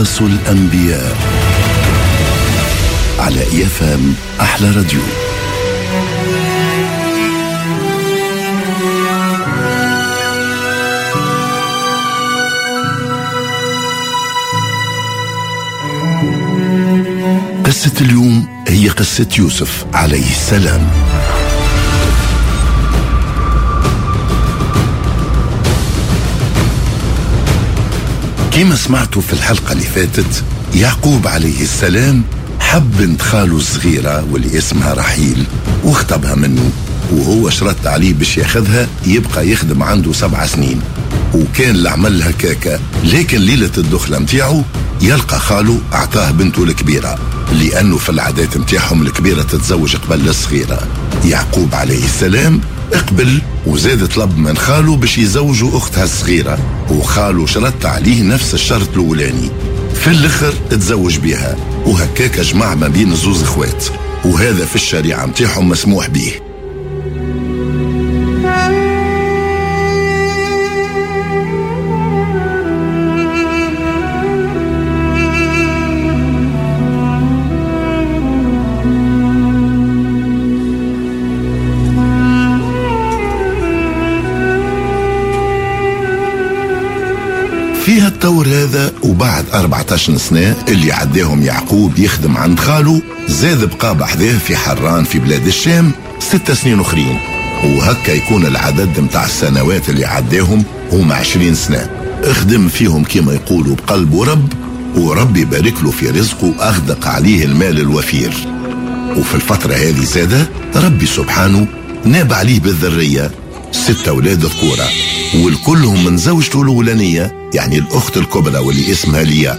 قصص الأنبياء على إيفام أحلى راديو. قصة اليوم هي قصة يوسف عليه السلام. كما سمعتوا في الحلقة اللي فاتت يعقوب عليه السلام حب بنت خاله الصغيرة واللي اسمها رحيل واخطبها منه وهو شرط عليه باش ياخذها يبقى يخدم عنده سبع سنين. وكان العمل هكاكا لكن ليلة الدخلة متاعه يلقى خاله أعطاه بنته الكبيرة لأنه في العادات متاعهم الكبيرة تتزوج قبل الصغيرة. يعقوب عليه السلام اقبل وزاد طلب من خاله باش يزوجوا أختها الصغيرة. وخاله شرط عليه نفس الشرط الأولاني. في الآخر تزوج بها. وهكاك جمع ما بين زوز إخوات. وهذا في الشريعة متاعهم مسموح به. فيها الطور هذا وبعد 14 سنة اللي عداهم يعقوب يخدم عند خاله زاد بقى بحذاه في حران في بلاد الشام ست سنين أخرين. وهكا يكون العدد متاع السنوات اللي عداهم هما 20 سنة. اخدم فيهم كما يقولوا بقلب ورب وربي يبارك له في رزقه أغدق عليه المال الوفير. وفي الفترة هذه زادة ربي سبحانه ناب عليه بالذرية ست أولاد ذكورة والكلهم من زوجته الأولانية يعني الأخت الكبرى واللي اسمها ليا.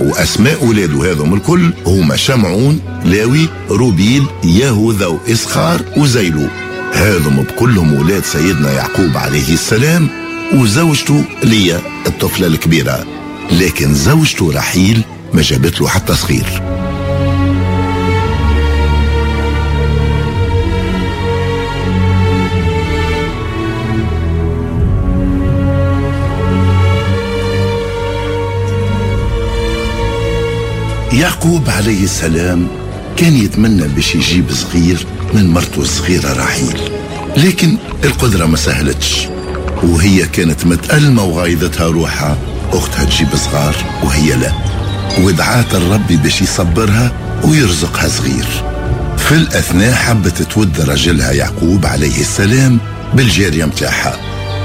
وأسماء أولاده هذم الكل هما شمعون لاوي روبيل يهوذا وإسخار وزيلو. هذم بكلهم أولاد سيدنا يعقوب عليه السلام وزوجته ليا الطفلة الكبيرة. لكن زوجته رحيل ما جابت له حتى صغير. يعقوب عليه السلام كان يتمنى باش يجيب صغير من مرته الصغيرة رحيل لكن القدرة ما سهلتش وهي كانت متألمة وغايضتها روحها. أختها تجيب صغار وهي لا. ودعات الرب باش يصبرها ويرزقها صغير. في الأثناء حبت تود رجلها يعقوب عليه السلام بالجارية متاعها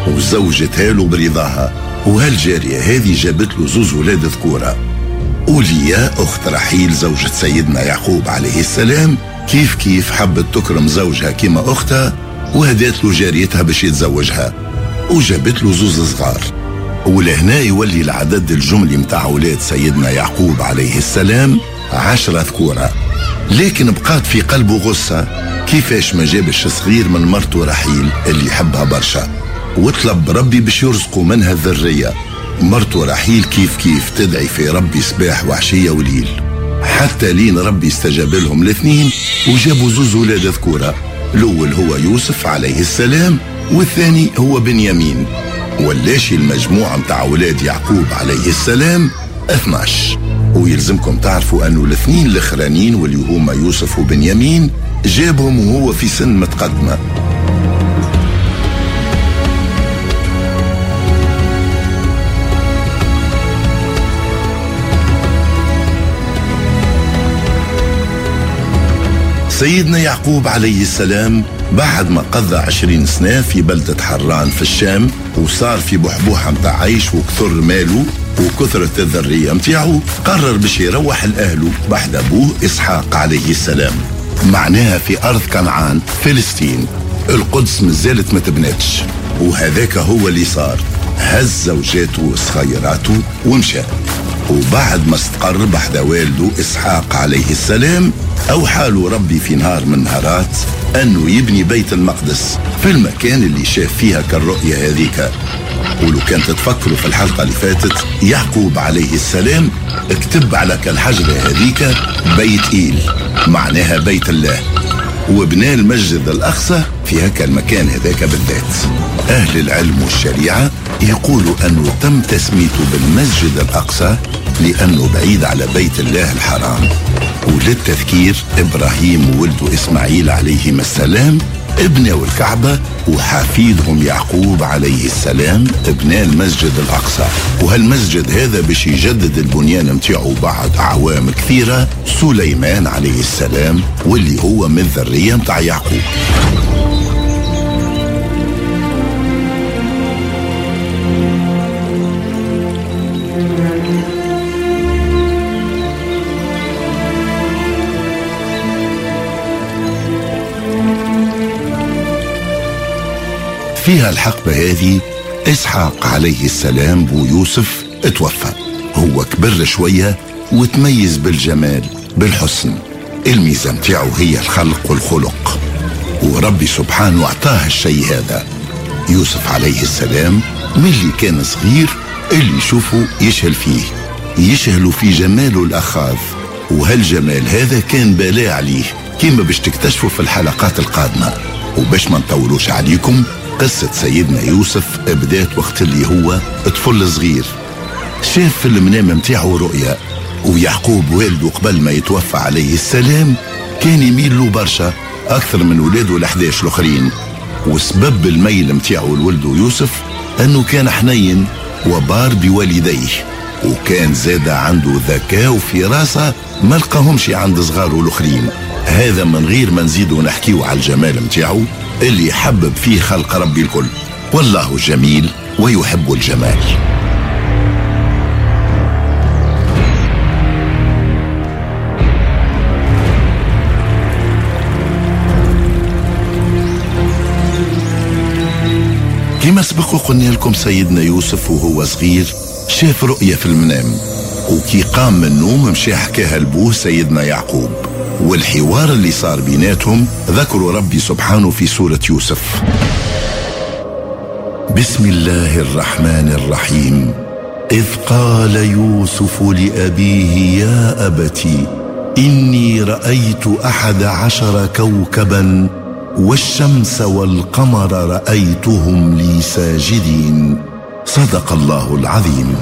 وزوجتها له برضاها. وهالجارية هذه جابت له زوز ولاد ذكوره أولياء أخت رحيل زوجة سيدنا يعقوب عليه السلام. كيف كيف حبت تكرم زوجها كما أختها وهدأت له جاريتها باش يتزوجها. وجابت له زوز صغار. ولهنا يولي العدد الجملي متاع أولاد سيدنا يعقوب عليه السلام عشرة ذكورة لكن بقات في قلبه غصة كيفاش ما جابش صغير من مرته رحيل اللي يحبها برشا. وطلب ربي باش يرزقه منها الذرية. مرته رحيل كيف كيف تدعي في ربي صباح وعشية وليل. حتى لين ربي استجاب لهم الاثنين وجابوا زوز ولاد ذكورة. الأول هو يوسف عليه السلام والثاني هو بنيامين. ولاشي المجموعة متاع ولاد يعقوب عليه السلام 12 ويلزمكم تعرفوا أنه الاثنين الأخرانيين واللي هما يوسف وبنيامين جابهم وهو في سن متقدمة. سيدنا يعقوب عليه السلام بعد ما قضى عشرين سنة في بلدة حران في الشام وصار في بحبوحة متاع عيش وكثر ماله وكثرة الذرية متاعه قرر باش يروح لأهله بعد أبوه إسحاق عليه السلام. معناها في أرض كنعان فلسطين. القدس مازالت ما تبنتش. وهذاك هو اللي صار. هز زوجاته وصغيراته ومشى. وبعد ما استقر بحدا والده إسحاق عليه السلام أوحى له ربي في نهار من نهارات أنه يبني بيت المقدس في المكان اللي شاف فيها كالرؤية هذيك. ولو كانت تفكروا في الحلقة اللي فاتت يعقوب عليه السلام اكتب على كالحجرة هذيك بيت إيل معناها بيت الله. وبنى المسجد الأقصى في هكا المكان هذاك بالذات. أهل العلم والشريعة يقولوا أنه تم تسميته بالمسجد الأقصى لأنه بعيد على بيت الله الحرام. وللتذكير إبراهيم وولده إسماعيل عليهما السلام ابنوا الكعبة وحفيدهم يعقوب عليه السلام ابناء المسجد الأقصى. وهالمسجد هذا باش يجدد البنيان متاعه بعد أعوام كثيرة سليمان عليه السلام واللي هو من ذرية متاع يعقوب. فيها الحقبة هذه إسحاق عليه السلام بو يوسف اتوفى. هو كبر شوية وتميز بالجمال بالحسن. الميزة متاعه هي الخلق والخلق. وربي سبحانه أعطاه الشيء هذا. يوسف عليه السلام ملي كان صغير اللي يشوفه يشهل فيه. يشهلوا في جماله الأخاذ. وهالجمال هذا كان بلاء عليه. كيما باش تكتشفوا في الحلقات القادمة. وباش ما نطولوش عليكم قصة سيدنا يوسف بدات وقت اللي هو طفل صغير. شاف في المنام متاعه رؤيا ويعقوب والده قبل ما يتوفى عليه السلام كان يميل له برشا أكثر من ولاده الأحداش الآخرين. وسبب الميل متاعه لولده يوسف أنه كان حنين وبار بوالديه وكان زاد عنده ذكاء وفراسة ما لقاهمش عند صغاره الآخرين. هذا من غير ما نزيدوا نحكيو على الجمال متاعه. اللي يحبب فيه خلق ربي الكل. والله جميل ويحب الجمال. كما سبق قلنا لكم سيدنا يوسف وهو صغير شاف رؤية في المنام وكي قام من النوم مشى حكاها لبوه سيدنا يعقوب. والحوار اللي صار بيناتهم ذكروا ربي سبحانه في سورة يوسف. بسم الله الرحمن الرحيم. إذ قال يوسف لأبيه يا أبت إني رأيت أحد عشر كوكبا والشمس والقمر رأيتهم لي ساجدين. صدق الله العظيم.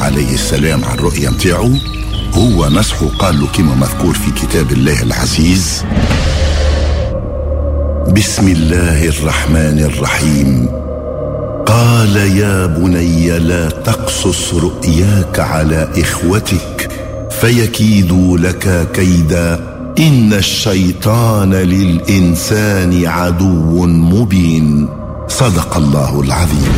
عليه السلام عن الرؤية متاعه هو نصحه قال له كما مذكور في كتاب الله العزيز بسم الله الرحمن الرحيم. قال يا بني لا تقصص رؤياك على إخوتك فيكيدوا لك كيدا. إن الشيطان للإنسان عدو مبين. صدق الله العظيم.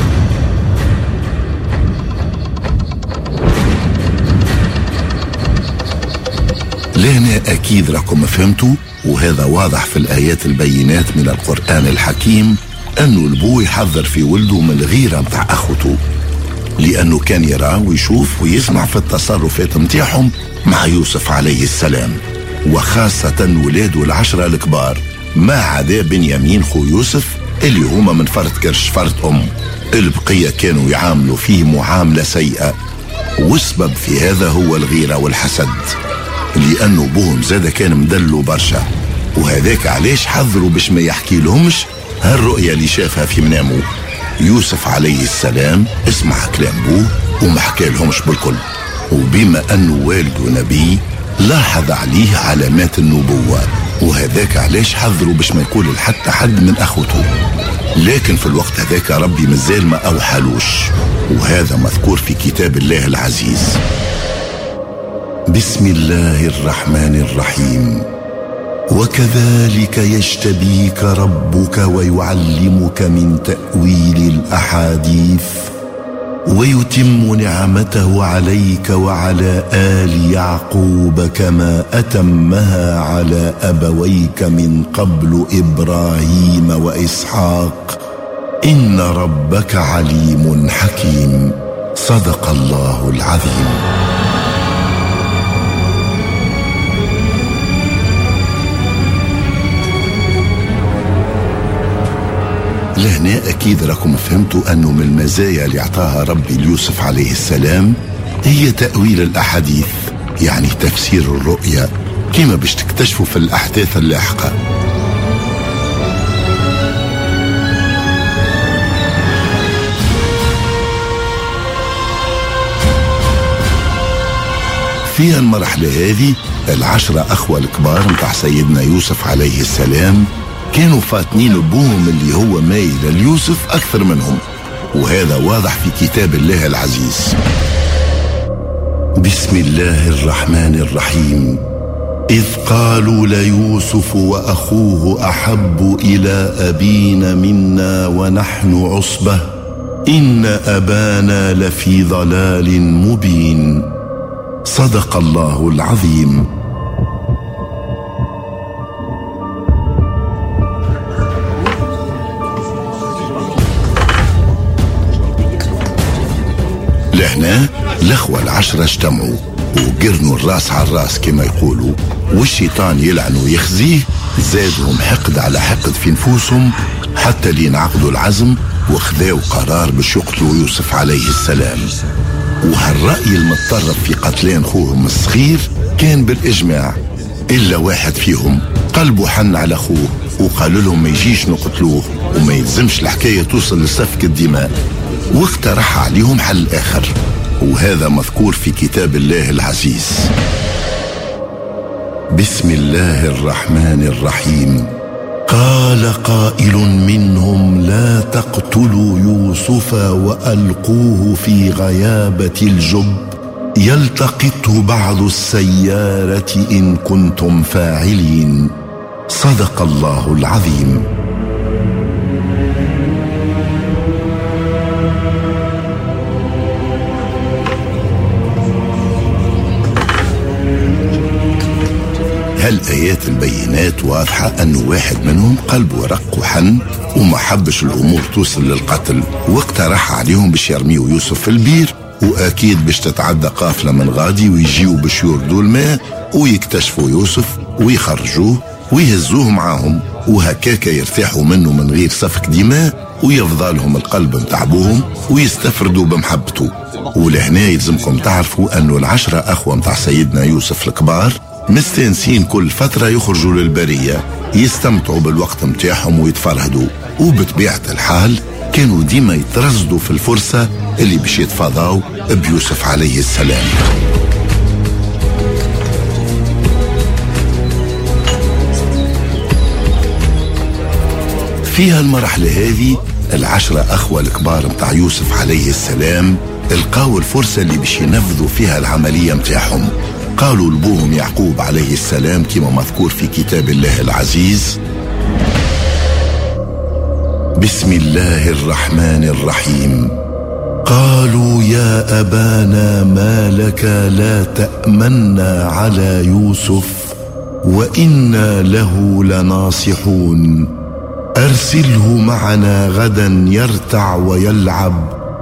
لهنا أكيد راكم فهمتوا وهذا واضح في الآيات البينات من القرآن الحكيم أنه البو يحذر في ولده من الغيرة متاع أخوته لأنه كان يرى ويشوف ويسمع في التصرفات متاعهم مع يوسف عليه السلام وخاصة ولاده العشرة الكبار ما عدا بنيامين خو يوسف اللي هما من فرد كرش فرد أم. البقية كانوا يعاملوا فيه معاملة سيئة والسبب في هذا هو الغيرة والحسد. لأنه بوهم زاد كان مدلو برشا. وهذاك علاش حذروا باش ما يحكي لهمش هالرؤية اللي شافها في منامه. يوسف عليه السلام اسمع كلام بوه وما حكى لهمش بالكل. وبما أنه والده نبي لاحظ عليه علامات النبوة. وهذاك علاش حذروا باش ما يقول لحتى حد من أخوته. لكن في الوقت هذاك ربي مازال ما أوحلوش. وهذا مذكور في كتاب الله العزيز. بسم الله الرحمن الرحيم. وكذلك يجتبيك ربك ويعلمك من تأويل الأحاديث ويتم نعمته عليك وعلى آل يعقوب كما أتمها على أبويك من قبل إبراهيم وإسحاق. إن ربك عليم حكيم. صدق الله العظيم. لهنا أكيد راكم فهمتوا أنه من المزايا اللي أعطاها ربي ليوسف عليه السلام هي تأويل الأحاديث يعني تفسير الرؤيا كما باش تكتشفوا في الأحداث اللاحقة. في المرحلة هذه العشرة أخوة الكبار متاع سيدنا يوسف عليه السلام كانوا فاتنين أبوهم اللي هو مايل ليوسف أكثر منهم. وهذا واضح في كتاب الله العزيز. بسم الله الرحمن الرحيم. إذ قالوا ليوسف وأخوه أحب إلى أبينا منا ونحن عصبة. إن أبانا لفي ضلال مبين. صدق الله العظيم. لهنا الاخوة العشرة اجتمعوا وقرنوا الراس على الراس كما يقولوا والشيطان يلعن ويخزيه زادهم حقد على حقد في نفوسهم حتى لين عقدوا العزم وخذاوا قرار باش يقتلوا يوسف عليه السلام. وهالرأي المتطرف في قتلان خوهم الصغير كان بالإجماع إلا واحد فيهم قلبه حن على أخوه وقال لهم ما يجيش نقتلوه وما يلزمش الحكاية توصل لسفك الدماء. واقترح عليهم حل آخر وهذا مذكور في كتاب الله العزيز. بسم الله الرحمن الرحيم. قال قائل منهم لا تقتلوا يوسف وألقوه في غيابة الجب يلتقطه بعض السيارة إن كنتم فاعلين. صدق الله العظيم. هالآيات البينات واضحة أن واحد منهم قلبه رق وحن وما حبش الأمور توصل للقتل واقترح عليهم باش يرميوا يوسف في البير وأكيد باش تتعدى قافلة من غادي ويجيوا باش يردوا الماء ويكتشفوا يوسف ويخرجوه ويهزوه معاهم وهكاك يرتاحوا منه من غير سفك دماء ويفضى لهم القلب متاع بوهم ويستفردوا بمحبته. ولهنا يلزمكم تعرفوا أنه العشرة أخوة متاع سيدنا يوسف الكبار مستانسين كل فترة يخرجوا للبرية يستمتعوا بالوقت متاعهم ويتفرهدوا. وبطبيعة الحال كانوا ديما يترصدوا في الفرصة اللي باش يتفاضاو بيوسف عليه السلام. فيها المرحلة هذه العشرة أخوة الكبار متاع يوسف عليه السلام القاو الفرصة اللي باش ينفذوا فيها العملية متاعهم. قالوا لبوهم يعقوب عليه السلام كما مذكور في كتاب الله العزيز بسم الله الرحمن الرحيم. قالوا يا أبانا ما لك لا تأمنا على يوسف وإنا له لناصحون. أرسله معنا غدا يرتع ويلعب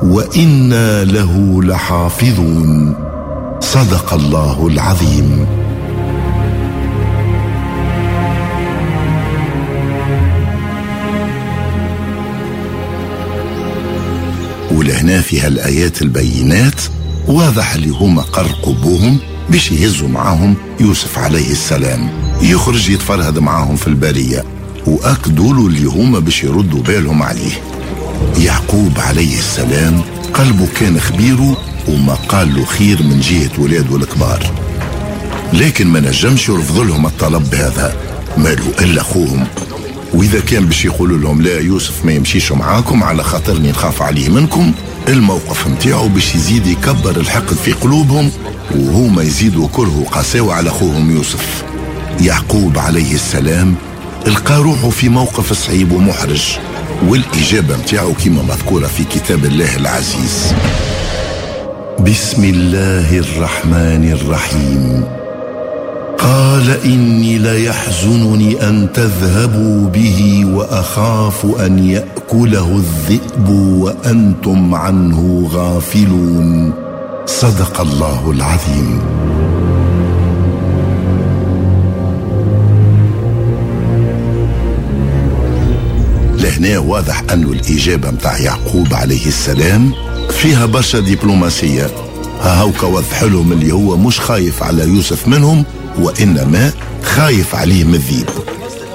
وإنا له لحافظون. صدق الله العظيم. ولهنا في هالآيات البينات واضح اللي هما قرقوا بوهم باش يهزوا معاهم يوسف عليه السلام. يخرج يتفرهد معاهم في البرية وأكدوا له اللي هما باش يردوا بالهم عليه. يعقوب عليه السلام قلبه كان خبيره وما قال له خير من جهة ولاده الكبار لكن ما نجمش يرفض لهم الطلب هذا مالو إلا أخوهم. وإذا كان باش يقولوا لهم لا يوسف ما يمشيش معاكم على خاطرني نخاف عليه منكم الموقف نتاعو باش يزيد يكبر الحقد في قلوبهم وهما يزيدوا كره قساوة على أخوهم يوسف. يعقوب عليه السلام لقى روحه في موقف صعيب ومحرج. والإجابة متاعه كما مذكورة في كتاب الله العزيز. بسم الله الرحمن الرحيم. قال إني ليحزنني أن تذهبوا به وأخاف أن يأكله الذئب وأنتم عنه غافلون. صدق الله العظيم. لهنا واضح أن الإجابة متاع يعقوب عليه السلام فيها برشا دبلوماسية. هاوكا وضح لهم اللي هو مش خايف على يوسف منهم وإنما خايف عليه من الذيب.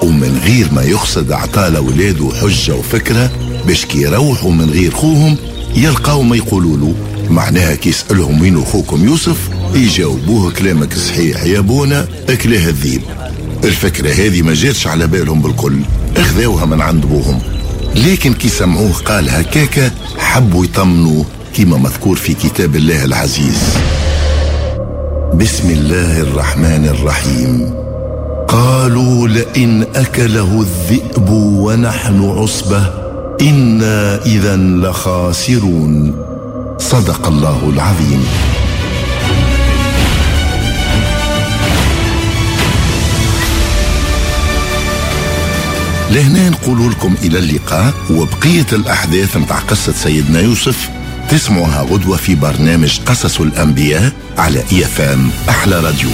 ومن غير ما يقصد أعطى لأولاده حجة وفكرة باش كي يروحوا من غير خوهم يلقاو ما يقولوا له. معناها كي يسألهم وين أخوكم يوسف يجاوبوه كلامك صحيح يا بونا أكلاه الذيب. الفكرة هذه ما جاتش على بالهم بالكل. اخذوها من عند بوهم لكن كي سمعوه قال هكاكا حبوا يطمنوه كما مذكور في كتاب الله العزيز. بسم الله الرحمن الرحيم. قالوا لئن أكله الذئب ونحن عصبة إنا اذا لخاسرون. صدق الله العظيم. لهنا نقول لكم إلى اللقاء وبقية الأحداث متاع قصة سيدنا يوسف. تسمعها غدوة في برنامج قصص الأنبياء على إيفام أحلى راديو.